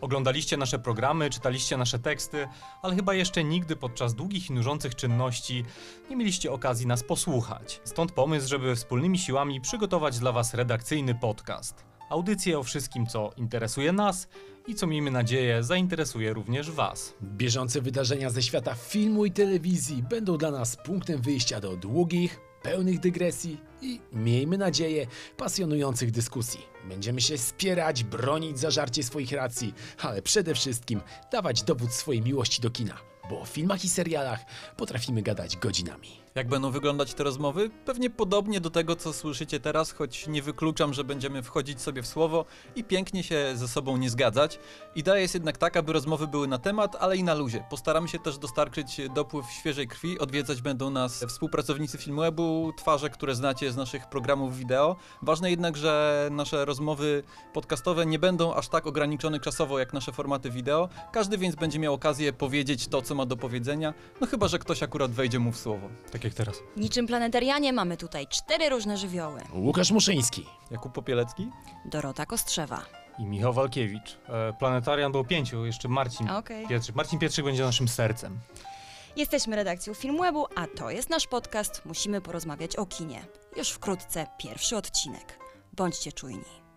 Oglądaliście nasze programy, czytaliście nasze teksty, ale chyba jeszcze nigdy podczas długich i nużących czynności nie mieliście okazji nas posłuchać. Stąd pomysł, żeby wspólnymi siłami przygotować dla Was redakcyjny podcast. Audycję o wszystkim, co interesuje nas i co miejmy nadzieję zainteresuje również Was. Bieżące wydarzenia ze świata filmu i telewizji będą dla nas punktem wyjścia do długich, pełnych dygresji i, miejmy nadzieję, pasjonujących dyskusji. Będziemy się spierać, bronić zażarcie swoich racji, ale przede wszystkim dawać dowód swojej miłości do kina, bo o filmach i serialach potrafimy gadać godzinami. Jak będą wyglądać te rozmowy? Pewnie podobnie do tego, co słyszycie teraz, choć nie wykluczam, że będziemy wchodzić sobie w słowo i pięknie się ze sobą nie zgadzać. Idea jest jednak taka, by rozmowy były na temat, ale i na luzie. Postaramy się też dostarczyć dopływ świeżej krwi. Odwiedzać będą nas współpracownicy Filmwebu, twarze, które znacie z naszych programów wideo. Ważne jednak, że nasze rozmowy podcastowe nie będą aż tak ograniczone czasowo jak nasze formaty wideo. Każdy więc będzie miał okazję powiedzieć to, co ma do powiedzenia, no chyba, że ktoś akurat wejdzie mu w słowo. Tak jak teraz. Niczym planetarianie mamy tutaj cztery różne żywioły. Łukasz Muszyński, Jakub Popielecki? Dorota Kostrzewa. I Michał Walkiewicz. E, planetarian było pięciu, jeszcze Marcin Okej. Pietrzyk. Marcin Pietrzyk będzie naszym sercem. Jesteśmy redakcją Filmwebu, a to jest nasz podcast Musimy porozmawiać o kinie. Już wkrótce pierwszy odcinek. Bądźcie czujni.